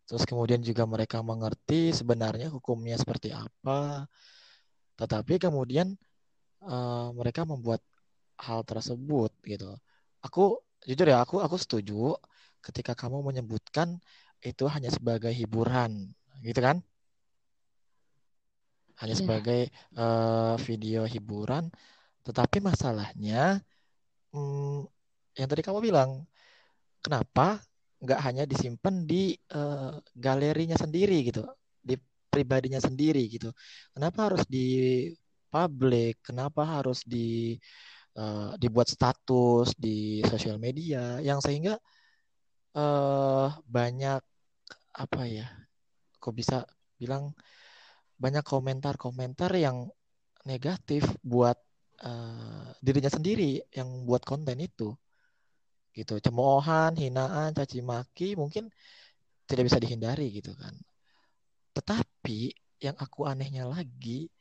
terus kemudian juga mereka mengerti sebenarnya hukumnya seperti apa, tetapi kemudian uh, mereka membuat hal tersebut gitu. Aku jujur ya, aku aku setuju ketika kamu menyebutkan itu hanya sebagai hiburan, gitu kan? Hanya yeah. sebagai uh, video hiburan, tetapi masalahnya hmm, yang tadi kamu bilang, kenapa nggak hanya disimpan di uh, galerinya sendiri gitu, di pribadinya sendiri gitu. Kenapa harus di publik, kenapa harus di uh, dibuat status di sosial media yang sehingga uh, banyak apa ya? Kok bisa bilang banyak komentar-komentar yang negatif buat uh, dirinya sendiri yang buat konten itu gitu cemoohan hinaan caci maki mungkin tidak bisa dihindari gitu kan tetapi yang aku anehnya lagi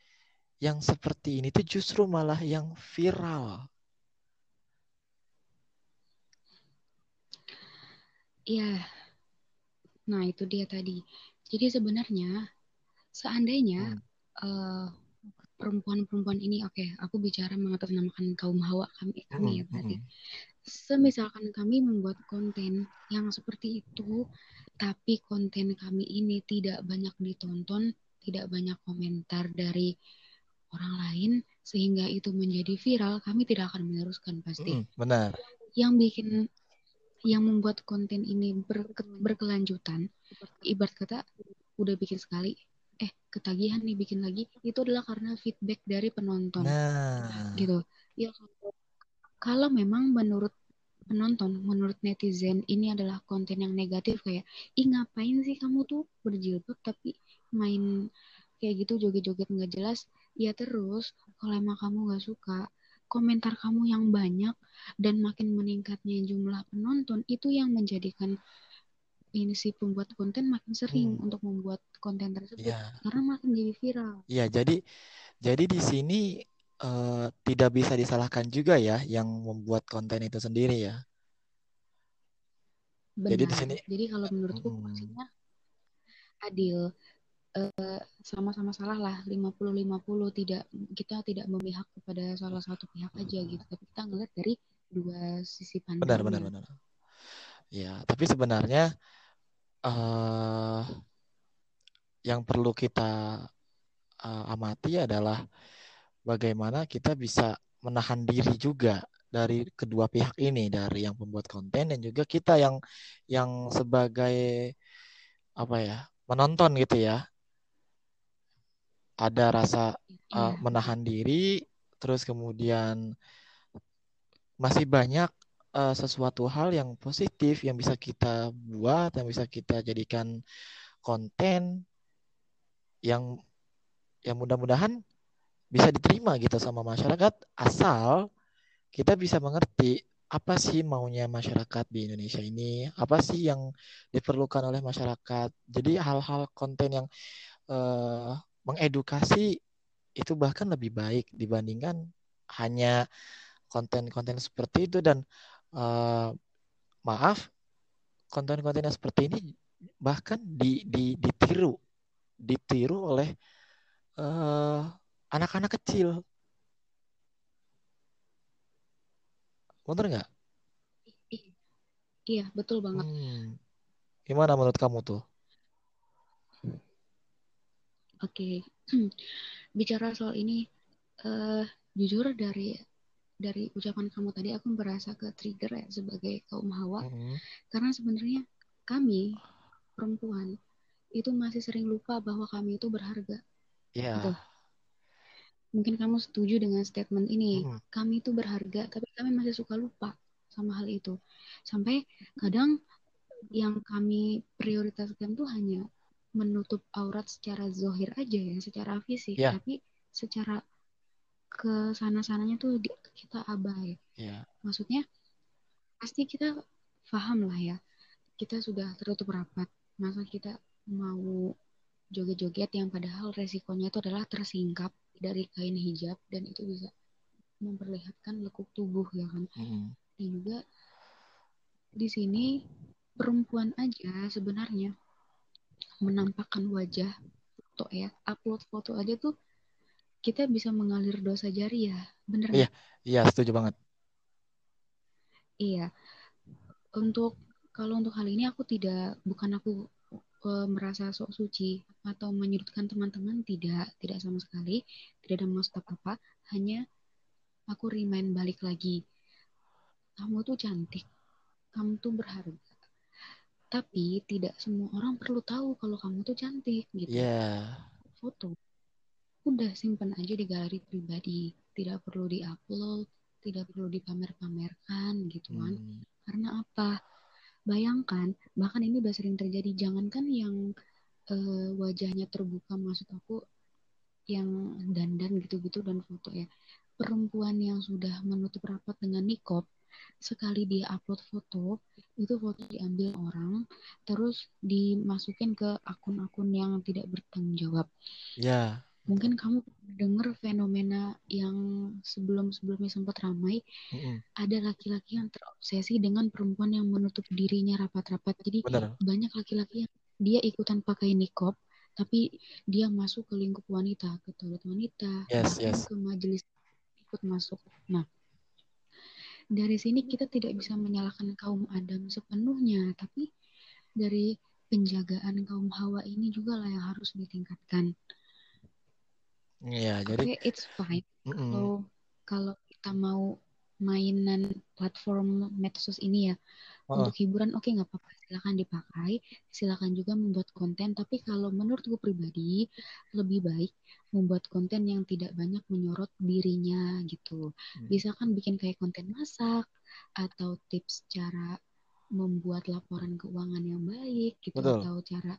yang seperti ini tuh justru malah yang viral. Iya. Nah, itu dia tadi. Jadi sebenarnya seandainya hmm. uh, perempuan-perempuan ini oke, okay, aku bicara mengatasnamakan kaum hawa kami kami hmm. ya tadi. Hmm. Semisalkan kami membuat konten yang seperti itu, tapi konten kami ini tidak banyak ditonton, tidak banyak komentar dari orang lain sehingga itu menjadi viral, kami tidak akan meneruskan pasti. Mm, benar. Yang bikin yang membuat konten ini ber, berkelanjutan, ibarat kata udah bikin sekali, eh ketagihan nih bikin lagi, itu adalah karena feedback dari penonton. Nah. Gitu. Ya kalau memang menurut penonton, menurut netizen ini adalah konten yang negatif kayak, ih ngapain sih kamu tuh berjilbab tapi main kayak gitu joget-joget nggak jelas ya terus kalau emang kamu nggak suka komentar kamu yang banyak dan makin meningkatnya jumlah penonton itu yang menjadikan ini si pembuat konten makin sering hmm. untuk membuat konten tersebut ya. karena makin jadi viral. Iya, jadi jadi di sini uh, tidak bisa disalahkan juga ya yang membuat konten itu sendiri ya. Benar. Jadi di sini Jadi kalau menurutku hmm. adil Eh, sama-sama salah lah 50-50 tidak kita tidak memihak kepada salah satu pihak aja gitu. Tapi kita ngeliat dari dua sisi pandang benar benar benar. Ya tapi sebenarnya uh, yang perlu kita uh, amati adalah bagaimana kita bisa menahan diri juga dari kedua pihak ini dari yang pembuat konten dan juga kita yang yang sebagai apa ya menonton gitu ya ada rasa uh, menahan diri, terus kemudian masih banyak uh, sesuatu hal yang positif yang bisa kita buat, yang bisa kita jadikan konten yang yang mudah-mudahan bisa diterima gitu sama masyarakat asal kita bisa mengerti apa sih maunya masyarakat di Indonesia ini, apa sih yang diperlukan oleh masyarakat. Jadi hal-hal konten yang uh, mengedukasi itu bahkan lebih baik dibandingkan hanya konten-konten seperti itu. Dan uh, maaf konten-konten yang seperti ini bahkan di, di, ditiru ditiru oleh uh, anak-anak kecil. Bener nggak? Iya betul banget. Hmm. gimana menurut kamu tuh oke okay. bicara soal ini uh, jujur dari dari ucapan kamu tadi aku merasa ke trigger ya sebagai kaum hawa mm-hmm. karena sebenarnya kami perempuan itu masih sering lupa bahwa kami itu berharga. Iya. Yeah. Mungkin kamu setuju dengan statement ini. Mm-hmm. Kami itu berharga, tapi kami masih suka lupa sama hal itu. Sampai kadang yang kami prioritaskan tuh hanya menutup aurat secara zohir aja ya, secara fisik, yeah. tapi secara ke sana-sananya tuh kita abai. Yeah. Maksudnya pasti kita paham lah ya. Kita sudah tertutup rapat. Masa kita mau joget-joget yang padahal resikonya itu adalah tersingkap dari kain hijab dan itu bisa memperlihatkan lekuk tubuh ya kan. Mm. Dan juga di sini perempuan aja sebenarnya menampakkan wajah foto ya, upload foto aja tuh kita bisa mengalir dosa jari ya, bener Iya, iya setuju banget. Iya, untuk kalau untuk hal ini aku tidak, bukan aku uh, merasa sok suci atau menyudutkan teman-teman, tidak, tidak sama sekali, tidak ada maksud apa-apa, hanya aku remind balik lagi, kamu tuh cantik, kamu tuh berharga. Tapi tidak semua orang perlu tahu kalau kamu tuh cantik gitu. Yeah. Foto udah simpan aja di galeri pribadi tidak perlu diupload tidak perlu dipamer-pamerkan gitu kan hmm. karena apa bayangkan bahkan ini udah sering terjadi jangankan yang uh, wajahnya terbuka maksud aku yang dandan gitu-gitu dan foto ya perempuan yang sudah menutup rapat dengan nikop sekali dia upload foto itu foto diambil orang terus dimasukin ke akun-akun yang tidak bertanggung jawab ya mungkin kamu dengar fenomena yang sebelum-sebelumnya sempat ramai mm-hmm. ada laki-laki yang terobsesi dengan perempuan yang menutup dirinya rapat-rapat jadi Benar. banyak laki-laki yang dia ikutan pakai nikop tapi dia masuk ke lingkup wanita ke toilet wanita yes, yes. ke majelis ikut masuk nah dari sini kita tidak bisa menyalahkan kaum Adam sepenuhnya tapi dari penjagaan kaum Hawa ini juga lah yang harus ditingkatkan Iya, jadi okay, it's fine. Mm -mm. Kalau kalau kita mau mainan platform medsos ini ya untuk hiburan oke okay, nggak apa-apa silakan dipakai silakan juga membuat konten tapi kalau menurut gue pribadi lebih baik membuat konten yang tidak banyak menyorot dirinya gitu hmm. bisa kan bikin kayak konten masak atau tips cara membuat laporan keuangan yang baik gitu Betul. atau cara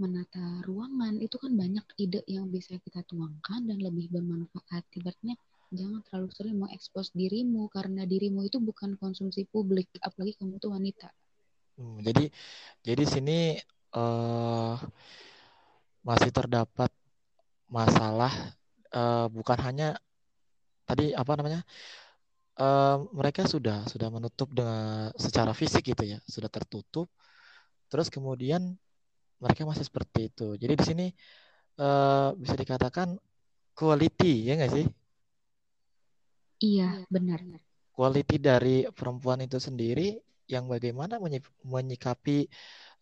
menata ruangan itu kan banyak ide yang bisa kita tuangkan dan lebih bermanfaat. Ibaratnya jangan terlalu sering mengekspos dirimu karena dirimu itu bukan konsumsi publik, apalagi kamu tuh wanita. Hmm, jadi jadi sini uh, masih terdapat masalah uh, bukan hanya tadi apa namanya uh, mereka sudah sudah menutup dengan secara fisik gitu ya sudah tertutup terus kemudian mereka masih seperti itu. Jadi di sini uh, bisa dikatakan quality ya nggak sih? Iya benar. Quality dari perempuan itu sendiri yang bagaimana menyikapi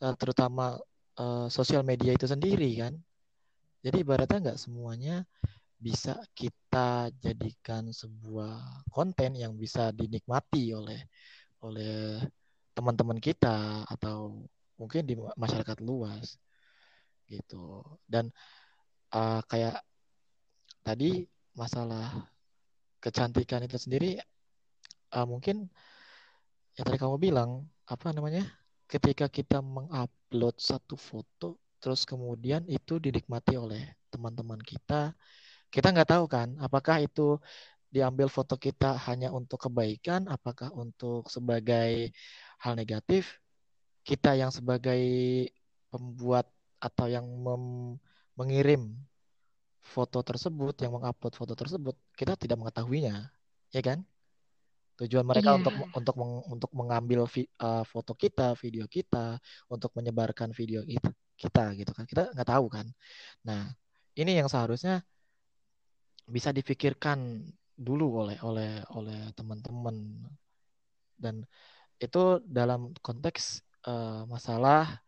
uh, terutama uh, sosial media itu sendiri kan. Jadi ibaratnya nggak semuanya bisa kita jadikan sebuah konten yang bisa dinikmati oleh oleh teman-teman kita atau mungkin di masyarakat luas gitu dan uh, kayak tadi masalah kecantikan itu sendiri uh, mungkin yang tadi kamu bilang apa namanya ketika kita mengupload satu foto terus kemudian itu dinikmati oleh teman-teman kita kita nggak tahu kan apakah itu diambil foto kita hanya untuk kebaikan apakah untuk sebagai hal negatif kita yang sebagai pembuat atau yang mengirim foto tersebut, yang mengupload foto tersebut, kita tidak mengetahuinya, ya kan? Tujuan mereka Iya. untuk untuk meng- untuk mengambil vi- uh, foto kita, video kita, untuk menyebarkan video kita, kita gitu kan. Kita nggak tahu kan. Nah, ini yang seharusnya bisa dipikirkan dulu oleh oleh oleh teman-teman dan itu dalam konteks uh, masalah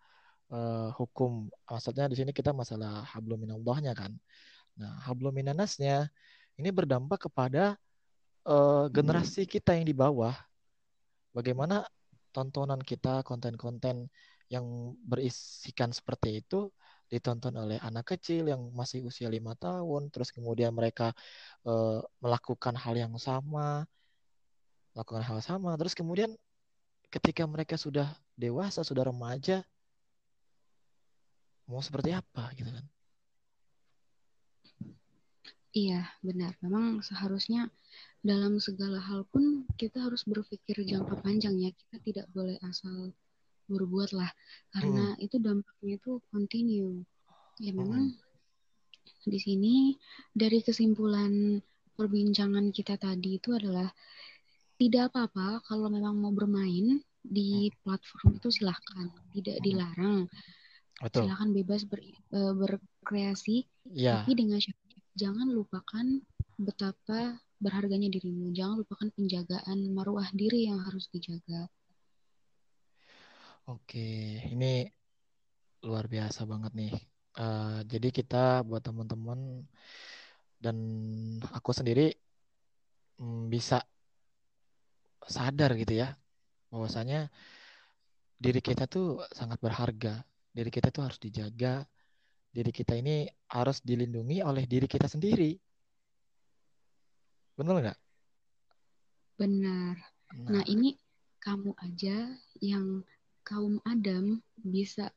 uh, hukum maksudnya di sini kita masalah hablum minallahnya kan nah hablum minanasnya ini berdampak kepada uh, generasi kita yang di bawah bagaimana tontonan kita konten-konten yang berisikan seperti itu ditonton oleh anak kecil yang masih usia lima tahun, terus kemudian mereka uh, melakukan hal yang sama, melakukan hal sama, terus kemudian ketika mereka sudah dewasa, sudah remaja, mau seperti apa gitu kan? Iya, benar. Memang seharusnya dalam segala hal pun kita harus berpikir jangka panjang ya. Kita tidak boleh asal berbuat lah, karena hmm. itu dampaknya itu continue. Ya memang hmm. di sini dari kesimpulan perbincangan kita tadi itu adalah tidak apa-apa kalau memang mau bermain di platform itu silahkan, tidak dilarang. Betul. Silahkan bebas ber, berkreasi, ya. tapi dengan syarat jangan lupakan betapa berharganya dirimu. Jangan lupakan penjagaan maruah diri yang harus dijaga. Oke, ini luar biasa banget nih. Uh, jadi kita buat teman-teman dan aku sendiri mm, bisa sadar gitu ya bahwasanya diri kita tuh sangat berharga. Diri kita tuh harus dijaga. Diri kita ini harus dilindungi oleh diri kita sendiri. Benar nggak? Benar. Nah. nah, ini kamu aja yang kaum Adam bisa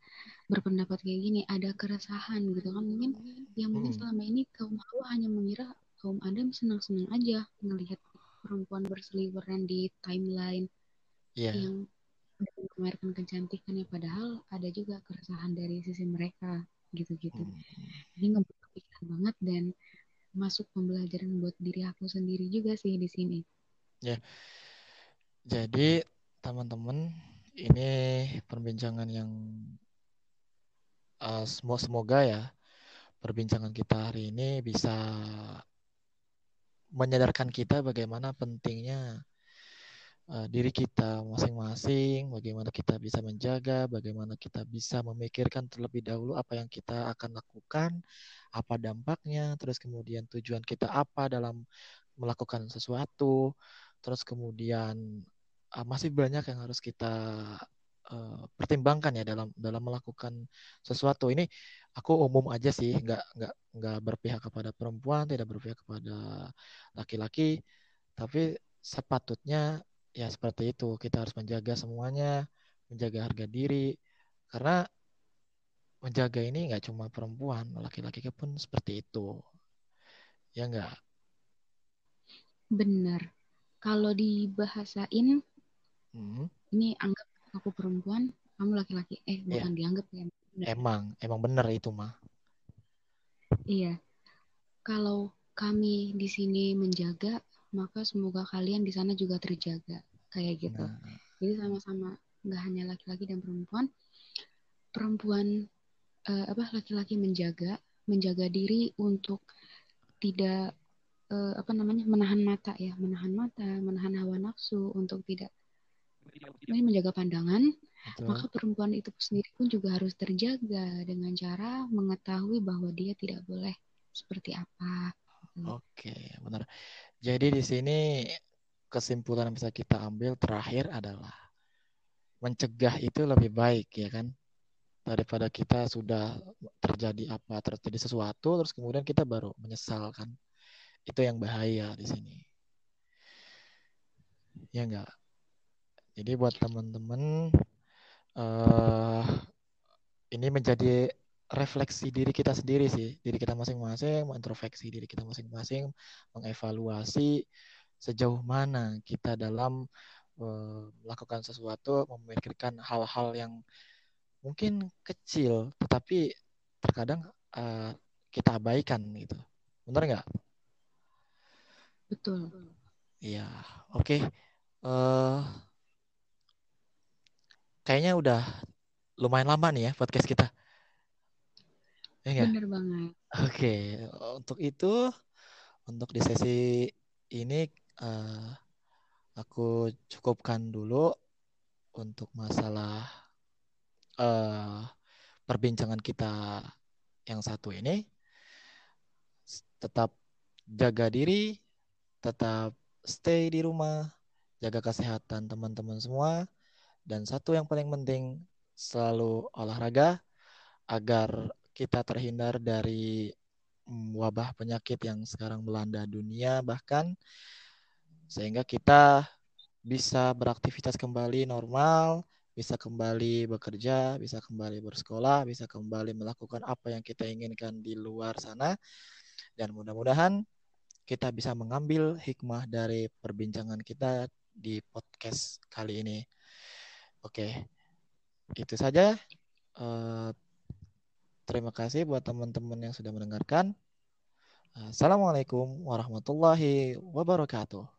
berpendapat kayak gini, ada keresahan gitu kan. Mungkin yang mungkin hmm. selama ini kaum Hawa hanya mengira kaum Adam senang-senang aja ngelihat perempuan berseliweran di timeline yeah. yang memamerkan kecantikannya padahal ada juga keresahan dari sisi mereka gitu-gitu. Hmm. Ini ngebuka pikiran banget dan masuk pembelajaran buat diri aku sendiri juga sih di sini. Ya. Jadi teman-teman ini perbincangan yang uh, semoga ya perbincangan kita hari ini bisa menyadarkan kita bagaimana pentingnya uh, diri kita masing-masing, bagaimana kita bisa menjaga, bagaimana kita bisa memikirkan terlebih dahulu apa yang kita akan lakukan, apa dampaknya, terus kemudian tujuan kita apa dalam melakukan sesuatu, terus kemudian uh, masih banyak yang harus kita uh, pertimbangkan ya dalam dalam melakukan sesuatu. Ini aku umum aja sih nggak nggak nggak berpihak kepada perempuan tidak berpihak kepada laki-laki tapi sepatutnya ya seperti itu. Kita harus menjaga semuanya menjaga harga diri. Karena menjaga ini nggak cuma perempuan laki-laki pun seperti itu. Ya enggak benar. Kalau dibahasain hmm. ini anggap aku perempuan kamu laki-laki. Eh bukan yeah. dianggap ya bener. emang emang benar itu mah iya. Kalau kami di sini menjaga maka semoga kalian di sana juga terjaga kayak gitu nah. jadi sama-sama nggak hanya laki-laki dan perempuan perempuan uh, apa laki-laki menjaga menjaga diri untuk tidak uh, apa namanya menahan mata ya menahan mata menahan hawa nafsu untuk tidak ini menjaga pandangan Betul. maka perempuan itu sendiri pun juga harus terjaga dengan cara mengetahui bahwa dia tidak boleh seperti apa Oke, benar. Jadi di sini kesimpulan yang bisa kita ambil terakhir adalah mencegah itu lebih baik ya kan? Daripada kita sudah terjadi apa terjadi sesuatu terus kemudian kita baru menyesal kan? Itu yang bahaya di sini. Ya enggak jadi buat teman-teman uh, ini menjadi refleksi diri kita sendiri sih, diri kita masing-masing, mengintrospeksi diri kita masing-masing, mengevaluasi sejauh mana kita dalam uh, melakukan sesuatu, memikirkan hal-hal yang mungkin kecil, tetapi terkadang uh, kita abaikan gitu. Benar nggak? Betul. Iya, oke. Uh, kayaknya udah lumayan lama nih ya podcast kita. Ya Bener banget. Oke, untuk itu, untuk di sesi ini uh, aku cukupkan dulu untuk masalah uh, perbincangan kita yang satu ini. Tetap jaga diri, tetap stay di rumah, jaga kesehatan teman-teman semua, dan satu yang paling penting selalu olahraga agar kita terhindar dari mm, wabah penyakit yang sekarang melanda dunia bahkan sehingga kita bisa beraktivitas kembali normal, bisa kembali bekerja, bisa kembali bersekolah, bisa kembali melakukan apa yang kita inginkan di luar sana. Dan mudah-mudahan kita bisa mengambil hikmah dari perbincangan kita di podcast kali ini. Oke, itu saja. Uh, Terima kasih buat teman-teman yang sudah mendengarkan. Assalamualaikum warahmatullahi wabarakatuh.